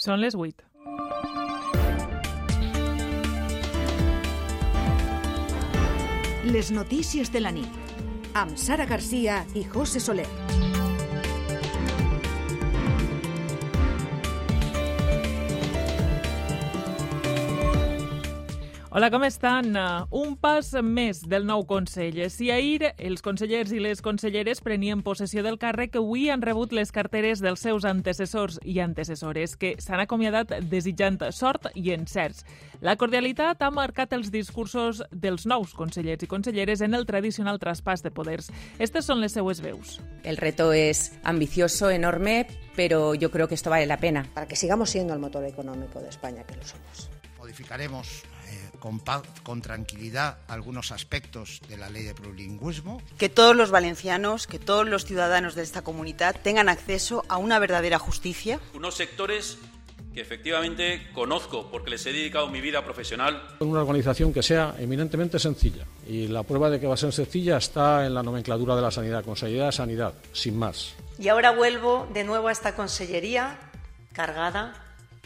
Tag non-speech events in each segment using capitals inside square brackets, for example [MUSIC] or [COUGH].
Són les 8. Les notícies de la nit amb Sara Garcia i José Soler. Hola, com estan? Uh, Un pas més del nou Consell. Si ahir els consellers i les conselleres prenien possessió del càrrec, avui han rebut les carteres dels seus antecessors i antecessores, que s'han acomiadat desitjant sort i encerts. La cordialitat ha marcat els discursos dels nous consellers i conselleres en el tradicional traspàs de poders. Estas són les seues veus. El reto es ambicioso, enorme, pero yo creo que esto vale la pena. para que sigamos siendo el motor económico de España, que lo somos. modificaremos con, paz- con tranquilidad algunos aspectos de la ley de plurilingüismo. que todos los valencianos, que todos los ciudadanos de esta comunidad tengan acceso a una verdadera justicia. unos sectores que efectivamente conozco porque les he dedicado mi vida profesional Una organización que sea eminentemente sencilla. Y la prueba de que va a ser sencilla está en la nomenclatura de la sanidad, Consejería de Sanidad, sin más. Y ahora vuelvo de nuevo a esta consellería cargada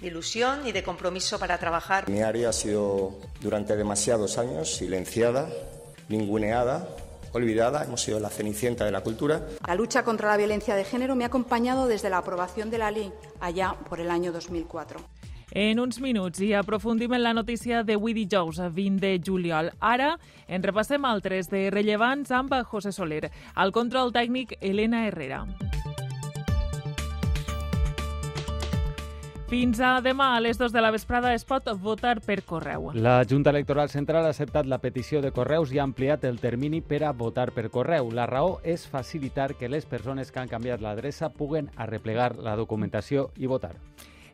de ilusión y de compromiso para trabajar. Mi área ha sido durante demasiados años silenciada, ninguneada, olvidada. Hemos sido la cenicienta de la cultura. La lucha contra la violencia de género me ha acompañado desde la aprobación de la ley allá por el año 2004. En uns minuts i aprofundim en la notícia d'avui dijous, 20 de juliol. Ara en repassem altres de rellevants amb José Soler. Al control tècnic, Elena Herrera. Fins a demà a les 2 de la vesprada es pot votar per correu. La Junta Electoral Central ha acceptat la petició de correus i ha ampliat el termini per a votar per correu. La raó és facilitar que les persones que han canviat l'adreça puguen arreplegar la documentació i votar.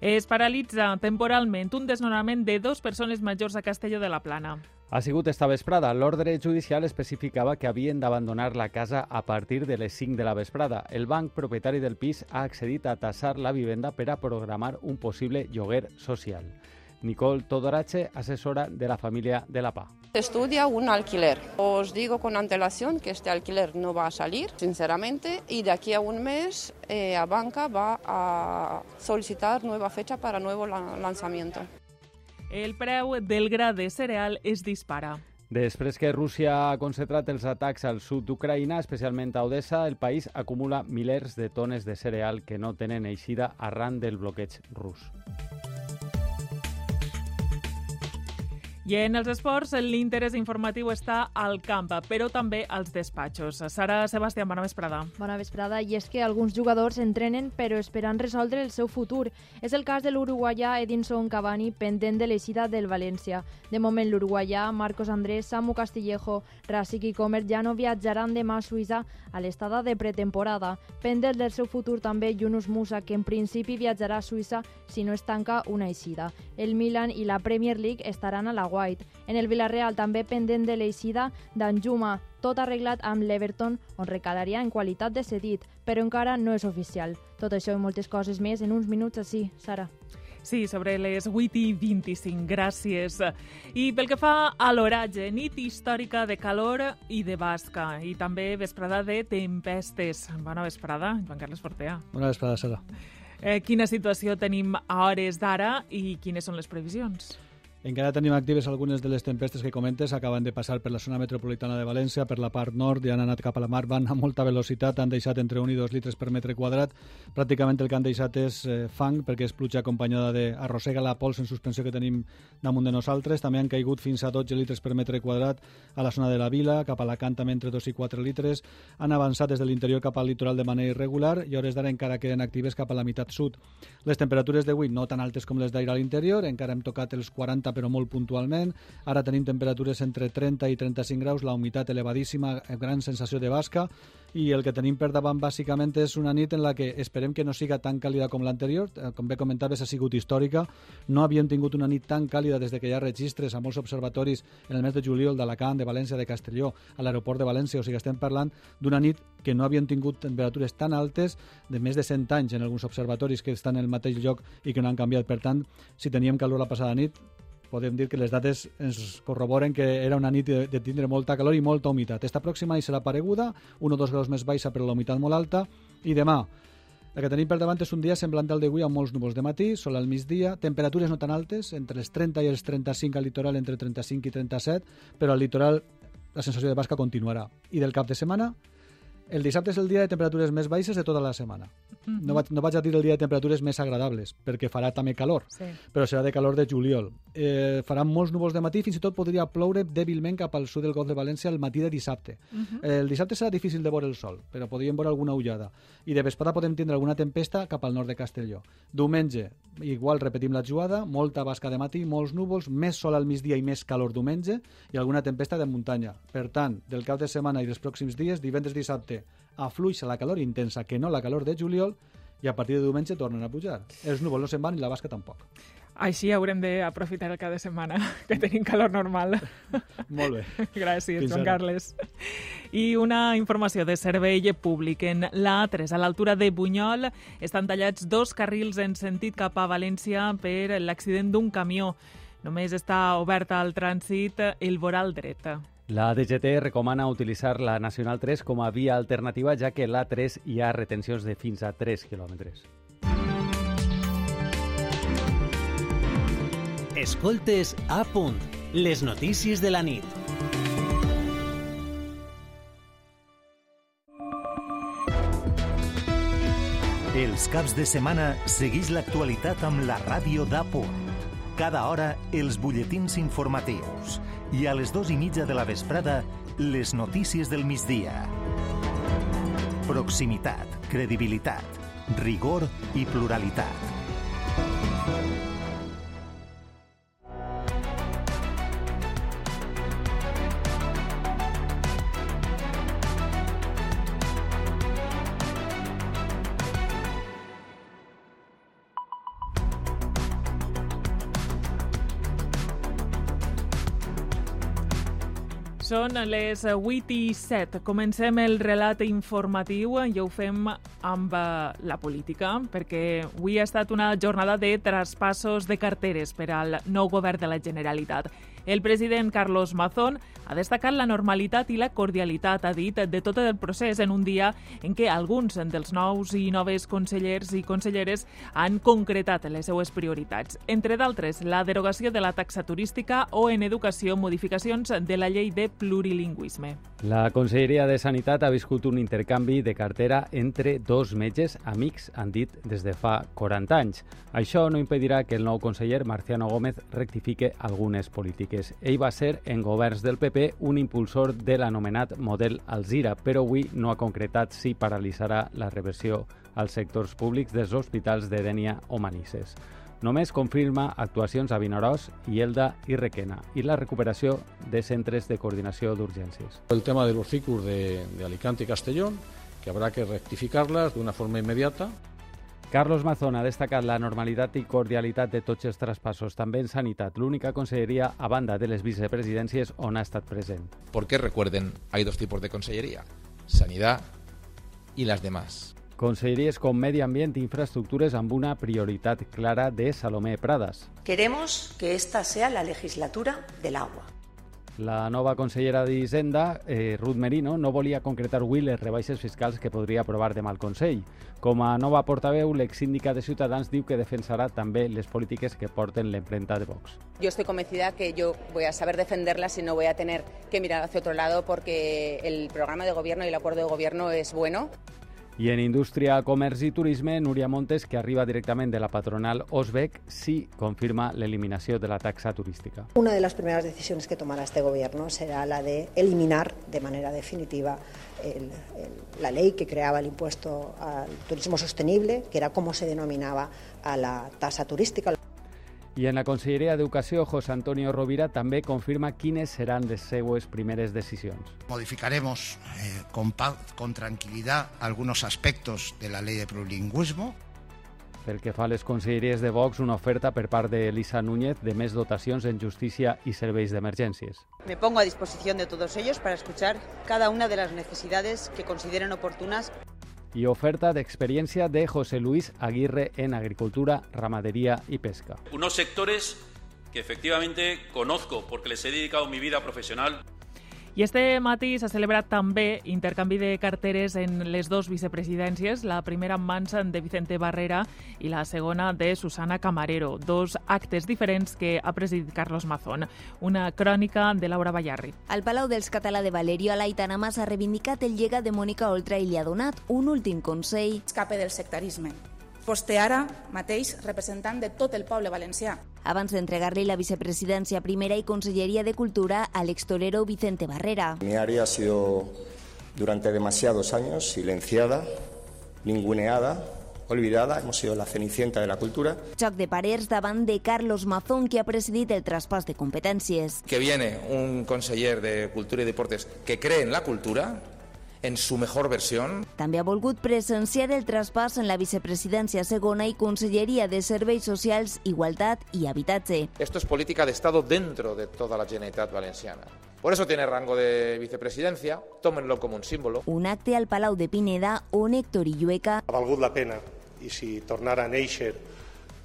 Es paralitza temporalment un desnonament de dos persones majors a Castelló de la Plana. Ha sigut esta vesprada. L'ordre judicial especificava que havien d'abandonar la casa a partir de les 5 de la vesprada. El banc propietari del pis ha accedit a tassar la vivenda per a programar un possible lloguer social. Nicole Todorache, asesora de la família de la PA. Estudia un alquiler. Os digo con antelación que este alquiler no va a salir, sinceramente, y de aquí a un mes eh, a banca va a solicitar nueva fecha para nuevo la- lanzamiento. El preu del gra de cereal es dispara. Després que Rússia ha concentrat els atacs al sud d'Ucraïna, especialment a Odessa, el país acumula milers de tones de cereal que no tenen eixida arran del bloqueig rus. I en els esports, l'interès informatiu està al camp, però també als despatxos. Sara Sebastián, bona vesprada. Bona vesprada, i és que alguns jugadors entrenen però esperant resoldre el seu futur. És el cas de l'uruguaià Edinson Cavani, pendent de l'eixida del València. De moment, l'uruguaià Marcos Andrés, Samu Castillejo, Rasic i Comer ja no viatjaran demà a Suïssa a l'estada de pretemporada. Pendent del seu futur també Yunus Musa, que en principi viatjarà a Suïssa si no es tanca una eixida. El Milan i la Premier League estaran a la White. En el Villarreal també pendent de l'eixida d'Anjuma, tot arreglat amb l'Everton, on recalaria en qualitat de cedit, però encara no és oficial. Tot això i moltes coses més en uns minuts així, Sara. Sí, sobre les 8 i 25, gràcies. I pel que fa a l'oratge, nit històrica de calor i de basca, i també vesprada de tempestes. Bona vesprada, Joan Carles Fortea. Bona vesprada, Sara. Eh, quina situació tenim a hores d'ara i quines són les previsions? Encara tenim actives algunes de les tempestes que comentes, acaben de passar per la zona metropolitana de València, per la part nord, i han anat cap a la mar, van a molta velocitat, han deixat entre 1 i 2 litres per metre quadrat. Pràcticament el que han deixat és eh, fang, perquè és pluja acompanyada de arrossega la pols en suspensió que tenim damunt de nosaltres. També han caigut fins a 12 litres per metre quadrat a la zona de la vila, cap a Alacant també entre 2 i 4 litres. Han avançat des de l'interior cap al litoral de manera irregular i hores d'ara encara queden actives cap a la meitat sud. Les temperatures d'avui no tan altes com les d'ahir a l'interior, encara hem tocat els 40 però molt puntualment. Ara tenim temperatures entre 30 i 35 graus, la humitat elevadíssima, gran sensació de basca i el que tenim per davant bàsicament és una nit en la que esperem que no siga tan càlida com l'anterior, Eh, com bé comentaves ha sigut històrica, no havíem tingut una nit tan càlida des de que hi ha registres a molts observatoris en el mes de juliol d'Alacant, de València, de Castelló, a l'aeroport de València, o sigui estem parlant d'una nit que no havien tingut temperatures tan altes de més de 100 anys en alguns observatoris que estan en el mateix lloc i que no han canviat. Per tant, si teníem calor la passada nit, podem dir que les dates ens corroboren que era una nit de, de tindre molta calor i molta humitat. Esta pròxima nit serà pareguda, 1 o 2 graus més baixa però la humitat molt alta, i demà El que tenim per davant és un dia semblant al d'avui amb molts núvols de matí, sol al migdia, temperatures no tan altes, entre els 30 i els 35 al litoral, entre 35 i 37, però al litoral la sensació de basca continuarà. I del cap de setmana, el dissabte és el dia de temperatures més baixes de tota la setmana. Mm -hmm. no, vaig, no vaig a dir el dia de temperatures més agradables, perquè farà també calor, Sí. però serà de calor de juliol. Eh, faran molts núvols de matí, fins i tot podria ploure dèbilment cap al sud del Golf de València el matí de dissabte. Mhm. El dissabte serà difícil de veure el sol, però podríem veure alguna ullada. I de vesprada podem tindre alguna tempesta cap al nord de Castelló. Diumenge, igual repetim la jugada, molta basca de matí, molts núvols, més sol al migdia i més calor diumenge i alguna tempesta de muntanya. Per tant, del cap de setmana i dels pròxims dies, divendres dissabte, afluixa la calor intensa, que no la calor de juliol, i a partir de diumenge tornen a pujar. Els núvols no se'n van i la basca tampoc. Així haurem d'aprofitar el cada setmana, [LAUGHS] que tenim calor normal. [LAUGHS] Molt bé. Gràcies, Fins Joan ara. Carles. I una informació de servei públic. En l'A3, a l'altura de Bunyol, estan tallats dos carrils en sentit cap a València per l'accident d'un camió. Només està oberta al trànsit el voral dret. La DGT recomana utilitzar la Nacional 3 com a via alternativa, ja que l'A3 hi ha retencions de fins a 3 quilòmetres. Escoltes a punt. Les notícies de la nit. Els caps de setmana segueix l'actualitat amb la ràdio d'Apunt. Cada hora, els butlletins informatius. I a les dues i mitja de la vesprada, les notícies del migdia. Proximitat, credibilitat, rigor i pluralitat. Són les 8 i 7. Comencem el relat informatiu i ho fem amb eh, la política, perquè avui ha estat una jornada de traspassos de carteres per al nou govern de la Generalitat. El president Carlos Mazón ha destacat la normalitat i la cordialitat, ha dit, de tot el procés en un dia en què alguns dels nous i noves consellers i conselleres han concretat les seues prioritats. Entre d'altres, la derogació de la taxa turística o en educació modificacions de la llei de plurilingüisme. La Conselleria de Sanitat ha viscut un intercanvi de cartera entre dos metges amics, han dit des de fa 40 anys. Això no impedirà que el nou conseller Marciano Gómez rectifique algunes polítiques. Ell va ser, en governs del PP, un impulsor de l'anomenat model Alzira, però avui no ha concretat si paralitzarà la reversió als sectors públics dels hospitals de Dènia o Manises. Només confirma actuacions a Vinaròs, Ielda i Requena i la recuperació de centres de coordinació d'urgències. El tema de los CICUR de, de Alicante y Castellón, que habrá que rectificarlas de una forma inmediata. Carlos Mazón ha destacat la normalitat i cordialitat de tots els traspassos, també en sanitat, l'única conselleria a banda de les vicepresidències on ha estat present. Porque recuerden, hay dos tipos de consellería, sanidad y las demás. Conselleries com Medi Ambient i Infraestructures amb una prioritat clara de Salomé Pradas. Queremos que esta sea la legislatura del agua. La nova consellera d'Hisenda, eh, Ruth Merino, no volia concretar avui les rebaixes fiscals que podria aprovar demà el Consell. Com a nova portaveu, l'exsíndica de Ciutadans diu que defensarà també les polítiques que porten l'empremta de Vox. Yo estoy convencida que yo voy a saber defenderlas y no voy a tener que mirar hacia otro lado porque el programa de gobierno y el acuerdo de gobierno es bueno. I en Indústria, Comerç i Turisme, Núria Montes, que arriba directament de la patronal Osbec, sí confirma l'eliminació de la taxa turística. Una de las primeras decisiones que tomará este Gobierno será la de eliminar de manera definitiva la ley que creaba el impuesto al turismo sostenible, que era como se denominaba a la tasa turística. I en la Conselleria d'Educació, José Antonio Rovira també confirma quines seran les seues primeres decisions. Modificaremos eh, con, paz, con tranquilidad algunos aspectos de la ley de plurilingüismo. Pel que fa a les conselleries de Vox, una oferta per part d'Elisa Núñez de més dotacions en justícia i serveis d'emergències. Me pongo a disposición de todos ellos para escuchar cada una de las necesidades que consideren oportunas. I oferta d'experiència de José Luis Aguirre en agricultura, ramaderia i pesca. Unos sectores que efectivamente conozco porque les he dedicado mi vida profesional I este matí s'ha celebrat també intercanvi de carteres en les dues vicepresidències, la primera en mans de Vicente Barrera i la segona de Susana Camarero, dos actes diferents que ha presidit Carlos Mazón. Una crònica de Laura Ballarri. Al Palau dels Català de Valerio, Alaitana Mas ha reivindicat el llegat de Mònica Oltra i li ha donat un últim consell. Escape del sectarisme. Vostè ara mateix representant de tot el poble valencià. Abans d'entregar-li la vicepresidència primera i Conselleria de Cultura a l'extorero Vicente Barrera. Mi área ha sido durante demasiados años silenciada, ninguneada, olvidada, hemos sido la cenicienta de la cultura. Xoc de parers davant de Carlos Mazón, que ha presidit el traspàs de competències. Que viene un conseller de Cultura y Deportes que cree en la cultura, en su mejor versión. També ha volgut presenciar el traspàs en la vicepresidència segona i Conselleria de Serveis Socials, Igualtat i Habitatge. Esto es política de Estado dentro de toda la Generalitat Valenciana. Por eso tiene rango de vicepresidencia, tómenlo como un símbolo. Un acte al Palau de Pineda on Héctor Illueca Ha valgut la pena i si tornara a néixer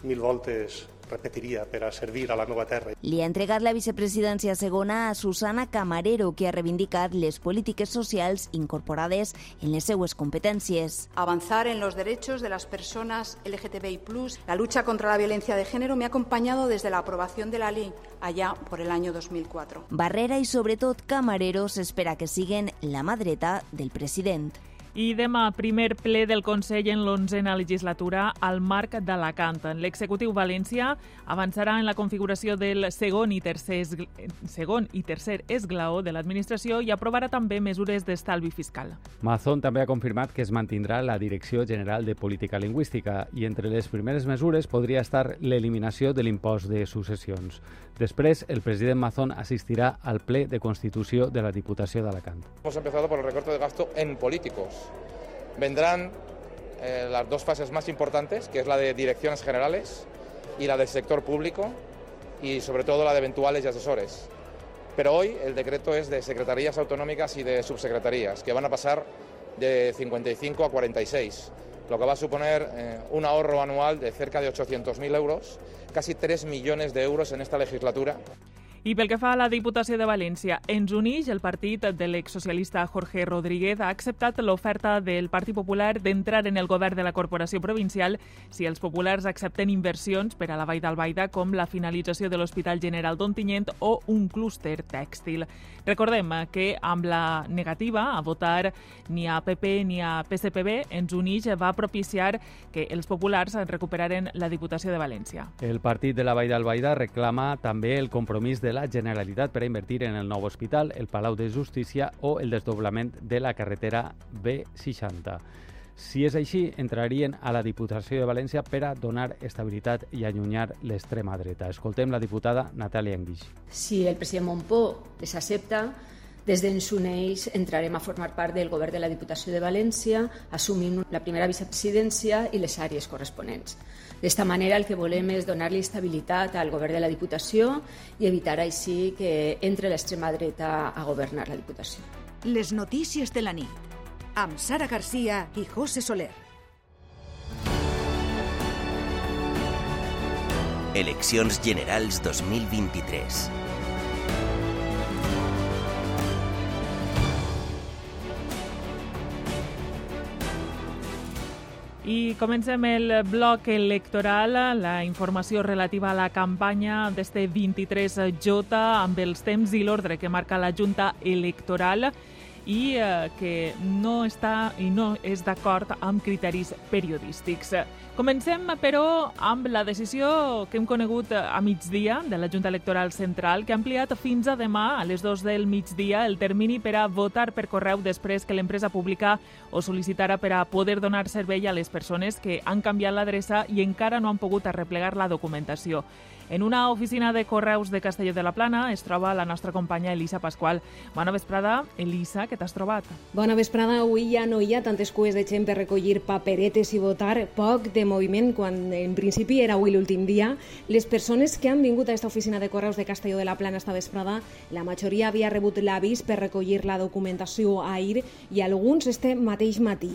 mil voltes repetiria per a servir a la meva terra. li ha entregat la vicepresidència segona a Susana Camarero, que ha reivindicat les polítiques socials incorporades en les seues competències. Avanzar en los derechos de las personas LGTBI+, la lucha contra la violencia de género me ha acompañado desde la aprobación de la ley allá por el año 2004. Barrera i sobretot Camarero s'espera que siguen la mà dreta del president. I demà, primer ple del Consell en l'onzena legislatura al marc d'Alacant. L'executiu valencià avançarà en la configuració del segon i tercer, esgl- segon i tercer esglaó de l'administració i aprovarà també mesures d'estalvi fiscal. Mazón també ha confirmat que es mantindrà la Direcció General de Política Lingüística i entre les primeres mesures podria estar l'eliminació de l'impost de successions. Després, el president Mazón assistirà al ple de Constitució de la Diputació d'Alacant. Hemos empezado por el recorte de gasto en políticos. Vendrán eh, las dos fases más importantes, que es la de direcciones generales y la del sector público y sobre todo la de eventuales y asesores. Pero hoy el decreto es de secretarías autonómicas y de subsecretarías, que van a pasar de 55 a 46, lo que va a suponer eh, un ahorro anual de cerca de 800.000 euros, casi 3 millones de euros en esta legislatura. I pel que fa a la Diputació de València, ens unix el partit de l'exsocialista Jorge Rodríguez ha acceptat l'oferta del Partit Popular d'entrar en el govern de la Corporació Provincial si els populars accepten inversions per a la Vall d'Albaida com la finalització de l'Hospital General d'Ontinyent o un clúster tèxtil. Recordem que amb la negativa a votar ni a PP ni a PSPB, ens unix va propiciar que els populars recuperaren la Diputació de València. El partit de la Vall d'Albaida reclama també el compromís de la Generalitat per a invertir en el nou hospital, el Palau de Justícia o el desdoblament de la carretera B60. Si és així, entrarien a la Diputació de València per a donar estabilitat i allunyar l'extrema dreta. Escoltem la diputada Natàlia Enguix. Si el president Montpó les accepta, des d'ens uneix entrarem a formar part del govern de la Diputació de València, assumint la primera vicepresidència i les àrees corresponents. D'esta manera el que volem és donar-li estabilitat al govern de la Diputació i evitar així que entre l'extrema dreta a governar la Diputació. Les notícies de la nit amb Sara Garcia i José Soler. Eleccions Generals 2023. I comencem el bloc electoral, la informació relativa a la campanya d'este 23J amb els temps i l'ordre que marca la Junta Electoral i eh, que no està i no és d'acord amb criteris periodístics. Comencem, però, amb la decisió que hem conegut a migdia de la Junta Electoral Central, que ha ampliat fins a demà, a les 2 del migdia, el termini per a votar per correu després que l'empresa pública ho sol·licitara per a poder donar servei a les persones que han canviat l'adreça i encara no han pogut arreplegar la documentació. En una oficina de correus de Castelló de la Plana es troba la nostra companya Elisa Pasqual. Bona vesprada. Elisa, què t'has trobat? Bona vesprada. Avui ja no hi ha tantes cues de gent per recollir paperetes i votar. Poc de moviment, quan en principi era avui l'últim dia. Les persones que han vingut a aquesta oficina de correus de Castelló de la Plana esta vesprada, la majoria havia rebut l'avís per recollir la documentació ahir i alguns este mateix matí.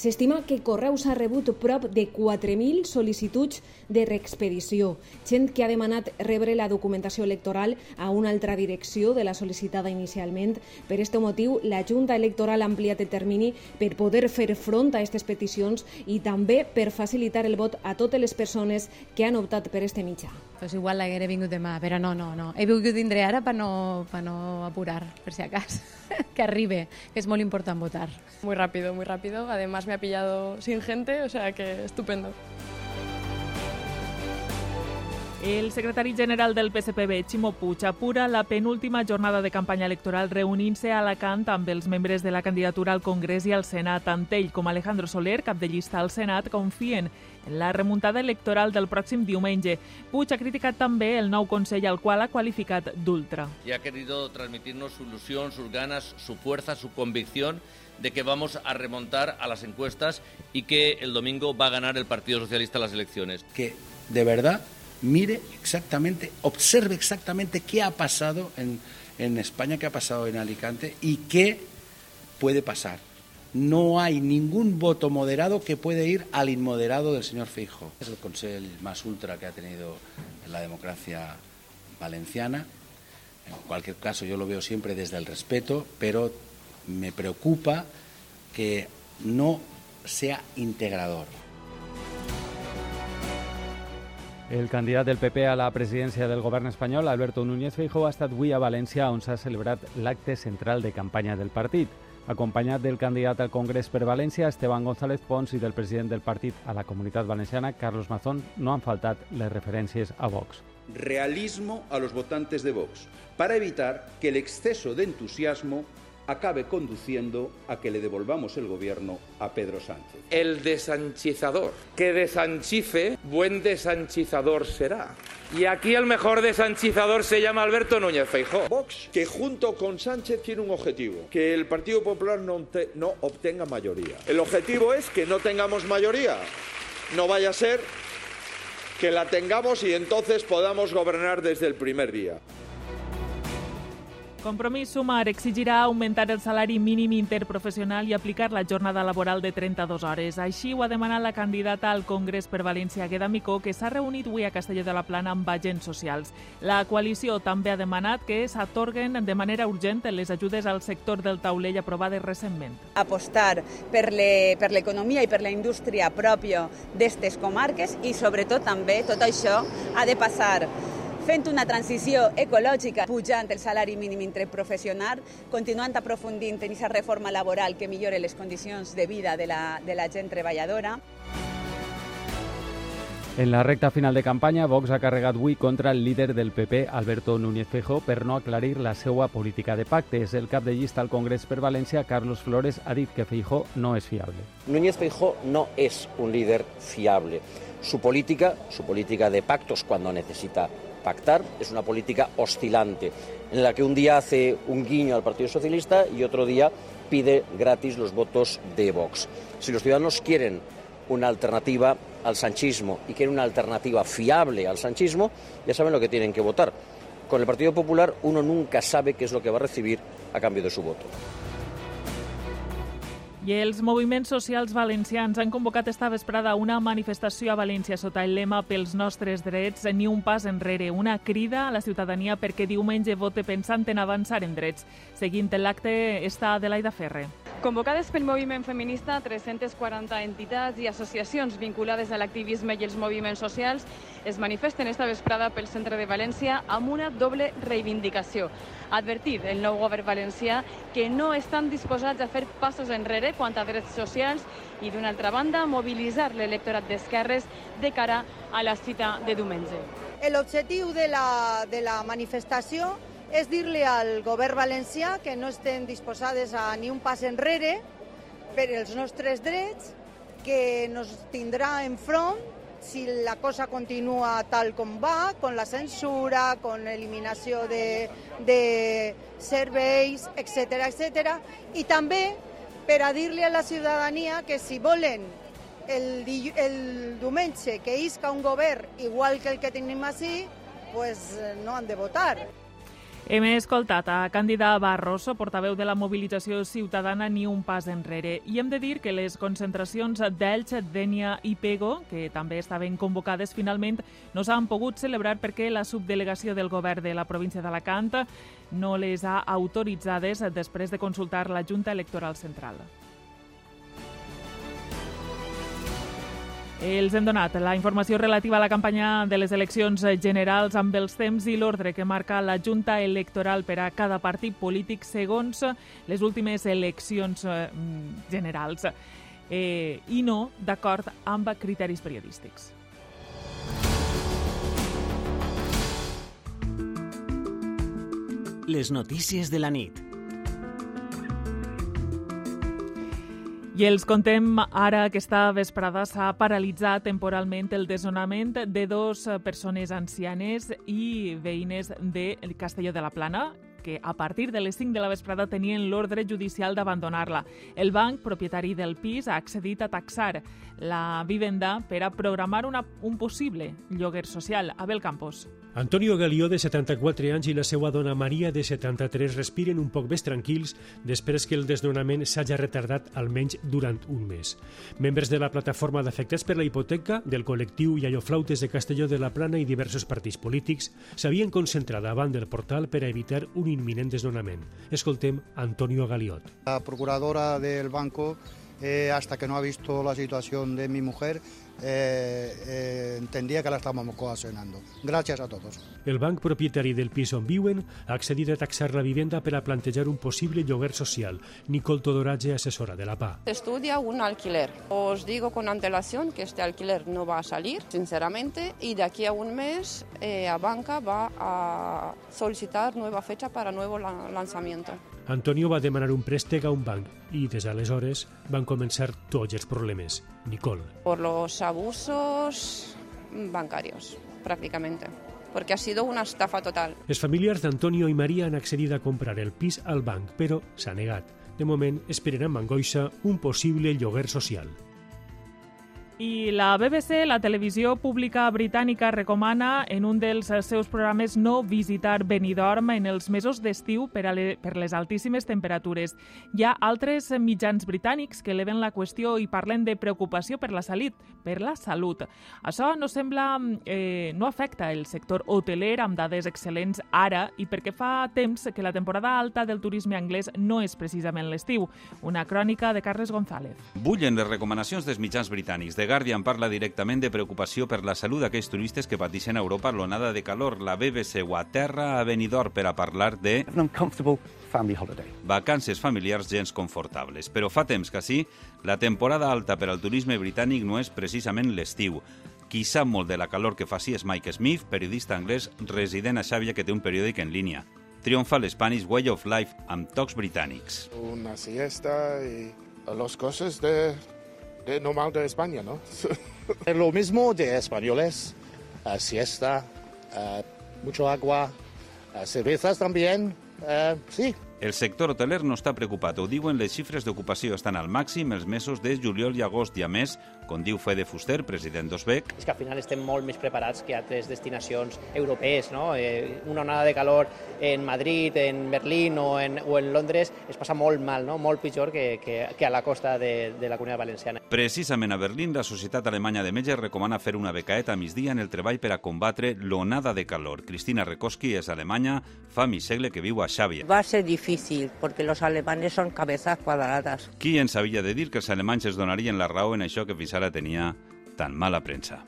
S'estima que Correus ha rebut prop de 4.000 sol·licituds de reexpedició, gent que ha demanat rebre la documentació electoral a una altra direcció de la sol·licitada inicialment. Per aquest motiu, la Junta Electoral ha ampliat el termini per poder fer front a aquestes peticions i també per facilitar el vot a totes les persones que han optat per este mitjà. Pues igual l'haguera vingut demà, però no, no, no. He vingut vindré ara per no, per no apurar, per si acaso. [LAUGHS] que arribe, que es molt important votar. Muy rápido, muy rápido. Además me ha pillado sin gente, o sea que estupendo. El secretari general del PSPB, Ximo Puig, apura la penúltima jornada de campanya electoral reunint-se a Alacant amb els membres de la candidatura al Congrés i al Senat. Tant ell com Alejandro Soler, cap de llista al Senat, confien en la remuntada electoral del pròxim diumenge. Puig ha criticat també el nou Consell, al qual ha qualificat d'ultra. Y ha querido transmitirnos su ilusión, sus ganas, su fuerza, su convicción de que vamos a remontar a las encuestas y que el domingo va a ganar el Partido Socialista las elecciones. Que de verdad mire exactamente, observe exactamente qué ha pasado en, en España, qué ha pasado en Alicante y qué puede pasar. No hay ningún voto moderado que puede ir al inmoderado del señor Fijo. Es el consejo más ultra que ha tenido la democracia valenciana. En cualquier caso, yo lo veo siempre desde el respeto, pero me preocupa que no sea integrador. El candidat del PP a la presidència del govern espanyol, Alberto Núñez Feijóo, ha estat avui a València on s'ha celebrat l'acte central de campanya del partit. Acompanyat del candidat al Congrés per València, Esteban González Pons, i del president del partit a la comunitat valenciana, Carlos Mazón, no han faltat les referències a Vox. Realismo a los votantes de Vox, para evitar que el exceso de entusiasmo acabe conduciendo a que le devolvamos el gobierno a Pedro Sánchez. El desanchizador. Que desanchice, buen desanchizador será. Y aquí el mejor desanchizador se llama Alberto Núñez Feijóo. Vox, que junto con Sánchez tiene un objetivo, que el Partido Popular no, te- no obtenga mayoría. El objetivo es que no tengamos mayoría. No vaya a ser que la tengamos y entonces podamos gobernar desde el primer día. Compromís Sumar exigirà augmentar el salari mínim interprofessional i aplicar la jornada laboral de 32 hores. Així ho ha demanat la candidata al Congrés per València, Gueda Micó, que s'ha reunit avui a Castelló de la Plana amb agents socials. La coalició també ha demanat que s'atorguen de manera urgent les ajudes al sector del taulell aprovades recentment. apostar per le- per l'economia i per la indústria pròpia d'estes comarques i sobretot també tot això ha de passar fent una transició ecològica, pujant el salari mínim interprofessional, continuant aprofundint en aquesta reforma laboral que millore les condicions de vida de la, de la gent treballadora. En la recta final de campanya, Vox ha carregat avui contra el líder del PP, Alberto Núñez Feijóo, per no aclarir la seva política de pactes. El cap de llista al Congrés per València, Carlos Flores, ha dit que Feijóo no és fiable. Núñez Feijóo no es un líder fiable. Su política, su política de pactos cuando necesita pactar, es una política oscilante, en la que un día hace un guiño al Partido Socialista y otro día pide gratis los votos de Vox. Si los ciudadanos quieren una alternativa al sanchismo y quieren una alternativa fiable al sanchismo, ya saben lo que tienen que votar. Con el Partido Popular uno nunca sabe qué es lo que va a recibir a cambio de su voto. I els moviments socials valencians han convocat esta vesprada una manifestació a València sota el lema Pels nostres drets, ni un pas enrere, una crida a la ciutadania perquè diumenge vote pensant en avançar en drets. Seguint l'acte està Adelaida Ferre. Convocades pel moviment feminista, 340 entitats i associacions vinculades a l'activisme i els moviments socials es manifesten esta vesprada pel centre de València amb una doble reivindicació. Advertir el nou govern valencià que no estan disposats a fer passos enrere quant a drets socials i, d'una altra banda, mobilitzar l'electorat d'esquerres de cara a la cita de diumenge. L'objectiu de, la, de la manifestació és dir-li al govern valencià que no estem disposades a ni un pas enrere per els nostres drets, que nos tindrà enfront si la cosa continua tal com va, con la censura, con l'eliminació de, de serveis, etc etc. I també per a dir-li a la ciutadania que si volen el, el diumenge que isca un govern igual que el que tenim així, pues no han de votar. Hem escoltat a Càndida Barroso, portaveu de la mobilització ciutadana Ni un pas enrere. I hem de dir que les concentracions d'Elx, Dènia i Pego, que també estaven convocades finalment, no s'han pogut celebrar perquè la subdelegació del govern de la província d'Alacant no les ha autoritzades després de consultar la Junta Electoral Central. Els hem donat la informació relativa a la campanya de les eleccions generals amb els temps i l'ordre que marca la Junta Electoral per a cada partit polític segons les últimes eleccions eh, generals eh, i no d'acord amb criteris periodístics. Les notícies de la nit. I els contem ara aquesta vesprada s'ha paralitzat temporalment el desnonament de dos persones ancianes i veïnes de Castelló de la Plana que a partir de les 5 de la vesprada tenien l'ordre judicial d'abandonar-la. El banc, propietari del pis, ha accedit a taxar la vivenda per a programar una, un possible lloguer social. Abel Campos. Antonio Galió, de 74 anys, i la seva dona Maria, de 73, respiren un poc més tranquils després que el desnonament s'hagi retardat almenys durant un mes. Membres de la plataforma d'afectats per la hipoteca, del col·lectiu Iaioflautes de Castelló de la Plana i diversos partits polítics s'havien concentrat davant del portal per a evitar un inminent desnonament. Escoltem Antonio Galiot. La procuradora del banco eh, hasta que no ha visto la situación de mi mujer, eh, eh, entendía que la estábamos coaccionando. Gracias a todos. El banc propietari del pis on viuen ha accedit a taxar la vivenda per a plantejar un possible lloguer social. Nicole Todoratge, assessora de la PA. Estudia un alquiler. Os digo con antelación que este alquiler no va a salir, sinceramente, y de aquí a un mes eh, a banca va a solicitar nueva fecha para nuevo la lanzamiento. Antonio va demanar un préstec a un banc i des d'aleshores van començar tots els problemes. Nicole. Por los abusos bancarios, prácticamente. Porque ha sido una estafa total. Els familiars d'Antonio i Maria han accedit a comprar el pis al banc, però s'ha negat. De moment, esperen amb angoixa un possible lloguer social. I la BBC, la televisió pública britànica, recomana en un dels seus programes no visitar Benidorm en els mesos d'estiu per, a le, per les altíssimes temperatures. Hi ha altres mitjans britànics que eleven la qüestió i parlen de preocupació per la salut. Per la salut. Això no sembla eh, no afecta el sector hoteler amb dades excel·lents ara i perquè fa temps que la temporada alta del turisme anglès no és precisament l'estiu. Una crònica de Carles González. Bullen les recomanacions dels mitjans britànics de Guardian parla directament de preocupació per la salut d'aquells turistes que pateixen a Europa l'onada de calor. La BBC ho aterra a Benidorm per a parlar de... family holiday. Vacances familiars gens confortables. Però fa temps que sí, la temporada alta per al turisme britànic no és precisament l'estiu. Qui sap molt de la calor que fa sí és Mike Smith, periodista anglès resident a Xàbia que té un periòdic en línia. Triomfa l'Spanish Way of Life amb tocs britànics. Una siesta y las cosas de, de normal de España, ¿no? [LAUGHS] Lo mismo de españoles, uh, siesta, uh, mucho agua, cervezas también, sí. El sector hoteler no està preocupat. Ho diuen les xifres d'ocupació estan al màxim els mesos de juliol i agost i a més, com diu Fede Fuster, president d'Osbec, és que al final estem molt més preparats que altres destinacions europees. No? Eh, una onada de calor en Madrid, en Berlín o en, o en Londres es passa molt mal, no? molt pitjor que, que, que a la costa de, de la Comunitat Valenciana. Precisament a Berlín, la Societat Alemanya de Metges recomana fer una becaeta a migdia en el treball per a combatre l'onada de calor. Cristina Rekoski és alemanya, fa mig segle que viu a Xàbia. Va a ser difícil porque los alemanes son cabezas cuadradas. Qui ens havia de dir que els alemanys es donarien la raó en això que fins ara tenia tan mala premsa?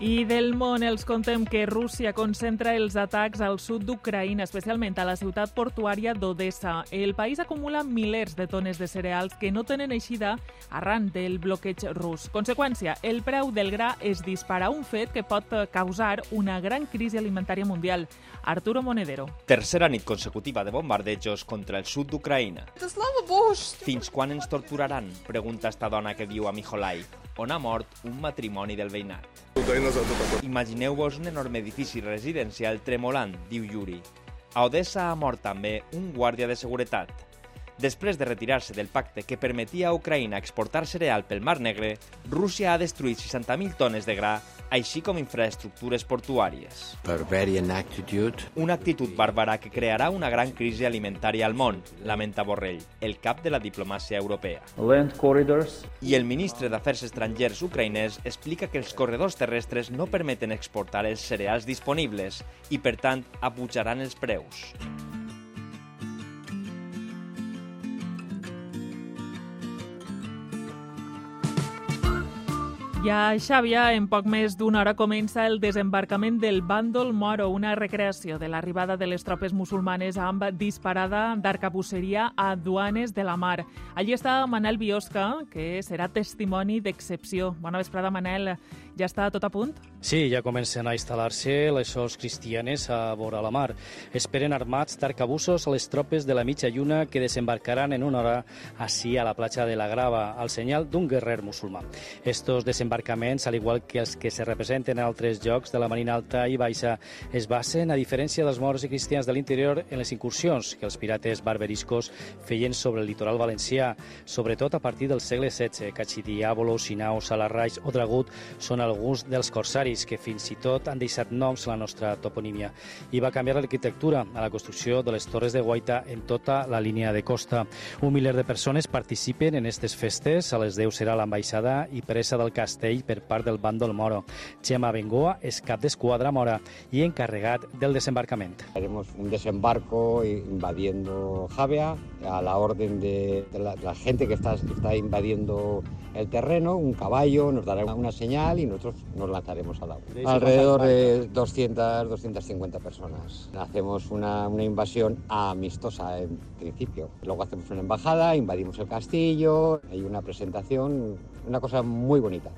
I del món els contem que Rússia concentra els atacs al sud d'Ucraïna, especialment a la ciutat portuària d'Odessa. El país acumula milers de tones de cereals que no tenen eixida arran del bloqueig rus. Conseqüència, el preu del gra es dispara, un fet que pot causar una gran crisi alimentària mundial. Arturo Monedero. Tercera nit consecutiva de bombardejos contra el sud d'Ucraïna. Fins quan ens torturaran? Pregunta esta dona que viu a Mijolai, on ha mort un matrimoni del veïnat. Imagineu-vos un enorme edifici residencial tremolant, diu Yuri. A Odessa ha mort també un guàrdia de seguretat. Després de retirar-se del pacte que permetia a Ucraïna exportar cereal pel Mar Negre, Rússia ha destruït 60.000 tones de gra, així com infraestructures portuàries. Barbarian attitude. Una actitud bàrbara que crearà una gran crisi alimentària al món, lamenta Borrell, el cap de la diplomàcia europea. Land corridors. I el ministre d'Afers Estrangers ucraïnès explica que els corredors terrestres no permeten exportar els cereals disponibles i, per tant, apujaran els preus. Ja, Xàbia, en poc més d'una hora comença el desembarcament del Bàndol Moro, una recreació de l'arribada de les tropes musulmanes amb disparada d'arcabusseria a duanes de la mar. Allí està Manel Biosca, que serà testimoni d'excepció. Bona vesprada, Manel. Ja està tot a punt? Sí, ja comencen a instal·lar-se les sols cristianes a vora la mar. Esperen armats d'arcabussos les tropes de la mitja lluna que desembarcaran en una hora així a la platja de la Grava, al senyal d'un guerrer musulmà. Estos desembarcaments, al igual que els que se representen en altres llocs de la Marina Alta i Baixa, es basen, a diferència dels morts i cristians de l'interior, en les incursions que els pirates barberiscos feien sobre el litoral valencià, sobretot a partir del segle XVI. Cachidiàbolo, Sinau, Salarraix o Dragut són alguns dels corsaris que fins i tot han deixat noms a la nostra toponímia. I va canviar l'arquitectura a la construcció de les torres de guaita en tota la línia de costa. Un miler de persones participen en aquestes festes. A les 10 serà l'ambaixada i presa del castell per part del bàndol moro. Chema Bengoa és cap d'esquadra mora i encarregat del desembarcament. Haremos un desembarco invadiendo Javea a la orden de, de, la, de la, gente que está, que está invadiendo el terreno, un caballo nos dará una señal y nosotros nos lanzaremos al agua. Alrededor de 200, 250 personas. Hacemos una, una invasión amistosa en principio. Luego hacemos una embajada, invadimos el castillo, hay una presentación, una cosa muy bonita.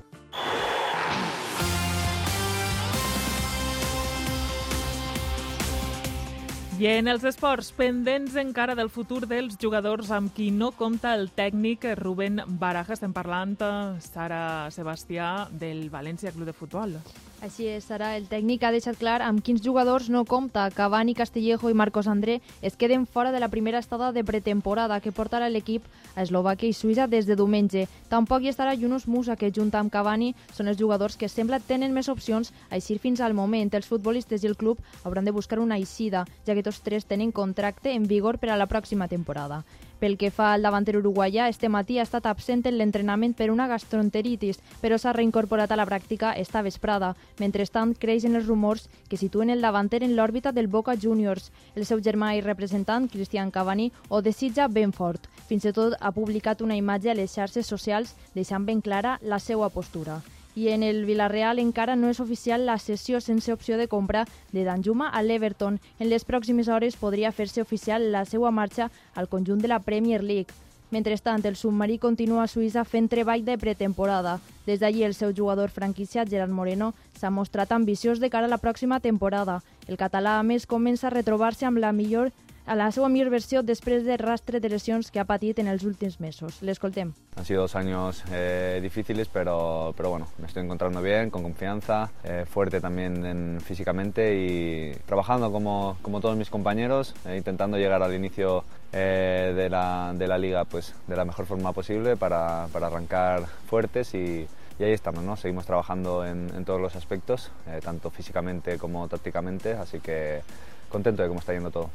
I en els esports, pendents encara del futur dels jugadors amb qui no compta el tècnic Rubén Baraja. Estem parlant, Sara Sebastià, del València Club de Futbol. Així és, Sara. El tècnic ha deixat clar amb quins jugadors no compta. Cavani, Castillejo i Marcos André es queden fora de la primera estada de pretemporada que portarà l'equip a Eslovàquia i Suïssa des de diumenge. Tampoc hi estarà Yunus Musa, que junt amb Cavani són els jugadors que sembla tenen més opcions a eixir fins al moment. Els futbolistes i el club hauran de buscar una eixida, ja que tots tres tenen contracte en vigor per a la pròxima temporada. Pel que fa al davanter uruguaià, este matí ha estat absent en l'entrenament per una gastroenteritis, però s'ha reincorporat a la pràctica esta vesprada. Mentrestant, creixen els rumors que situen el davanter en l'òrbita del Boca Juniors. El seu germà i representant, Cristian Cavani, ho desitja ben fort. Fins i tot ha publicat una imatge a les xarxes socials deixant ben clara la seva postura i en el Villarreal encara no és oficial la cessió sense opció de compra de Danjuma a l'Everton. En les pròximes hores podria fer-se oficial la seva marxa al conjunt de la Premier League. Mentrestant, el submarí continua a Suïssa fent treball de pretemporada. Des d'allí, el seu jugador franquiciat, Gerard Moreno, s'ha mostrat ambiciós de cara a la pròxima temporada. El català, a més, comença a retrobar-se amb la millor a la seva millor versió després del rastre de lesiones que ha patit en els últims mesos. L'escoltem. Han sido dos años eh, difíciles, pero, pero bueno, me estoy encontrando bien, con confianza, eh, fuerte también en, físicamente y trabajando como, como todos mis compañeros, eh, intentando llegar al inicio eh, de, la, de la liga pues, de la mejor forma posible para, para arrancar fuertes y, y ahí estamos, ¿no? Seguimos trabajando en, en todos los aspectos, eh, tanto físicamente como tácticamente, así que contento de cómo está yendo todo.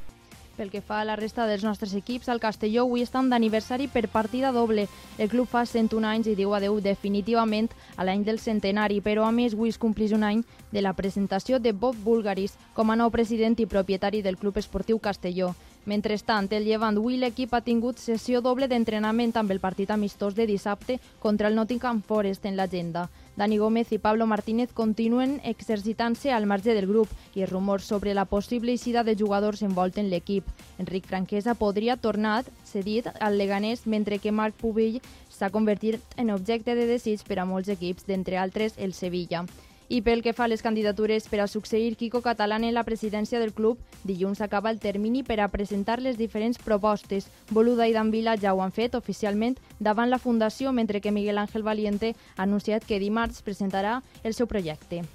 Pel que fa a la resta dels nostres equips, el Castelló avui estan d'aniversari per partida doble. El club fa 101 anys i diu adeu definitivament a l'any del centenari, però a més avui es complís un any de la presentació de Bob Bulgaris com a nou president i propietari del Club Esportiu Castelló. Mentrestant, el llevant avui l'equip ha tingut sessió doble d'entrenament amb el partit amistós de dissabte contra el Nottingham Forest en l'agenda. Dani Gómez i Pablo Martínez continuen exercitant-se al marge del grup i els rumors sobre la possible eixida de jugadors envolten l'equip. Enric Franquesa podria tornar cedit al Leganés mentre que Marc Pubill s'ha convertit en objecte de desig per a molts equips, d'entre altres el Sevilla. I pel que fa a les candidatures per a succeir Quico Catalán en la presidència del club, dilluns acaba el termini per a presentar les diferents propostes. Boluda i Dan Vila ja ho han fet oficialment davant la Fundació, mentre que Miguel Ángel Valiente ha anunciat que dimarts presentarà el seu projecte.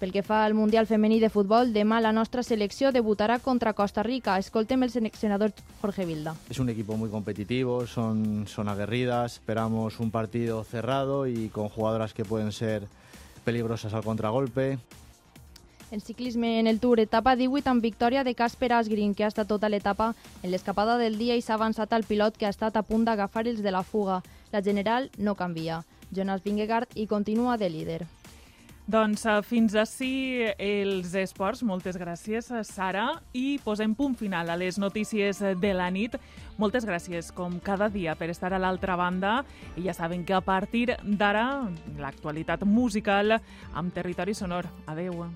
Pel que fa al Mundial Femení de Futbol, demà la nostra selecció debutarà contra Costa Rica. Escoltem el seleccionador Jorge Vilda. Es un equipo muy competitivo, son, son aguerridas, esperamos un partido cerrado y con jugadoras que pueden ser peligrosas al contragolpe. En ciclisme en el Tour, etapa 18 amb victòria de Casper Asgreen, que ha estat tota l'etapa en l'escapada del dia i s'ha avançat al pilot que ha estat a punt d'agafar els de la fuga. La general no canvia. Jonas Vingegaard hi continua de líder. Doncs uh, fins ací els esports. Moltes gràcies, Sara. I posem punt final a les notícies de la nit. Moltes gràcies, com cada dia, per estar a l'altra banda. I ja saben que a partir d'ara, l'actualitat musical amb Territori Sonor. Adeu.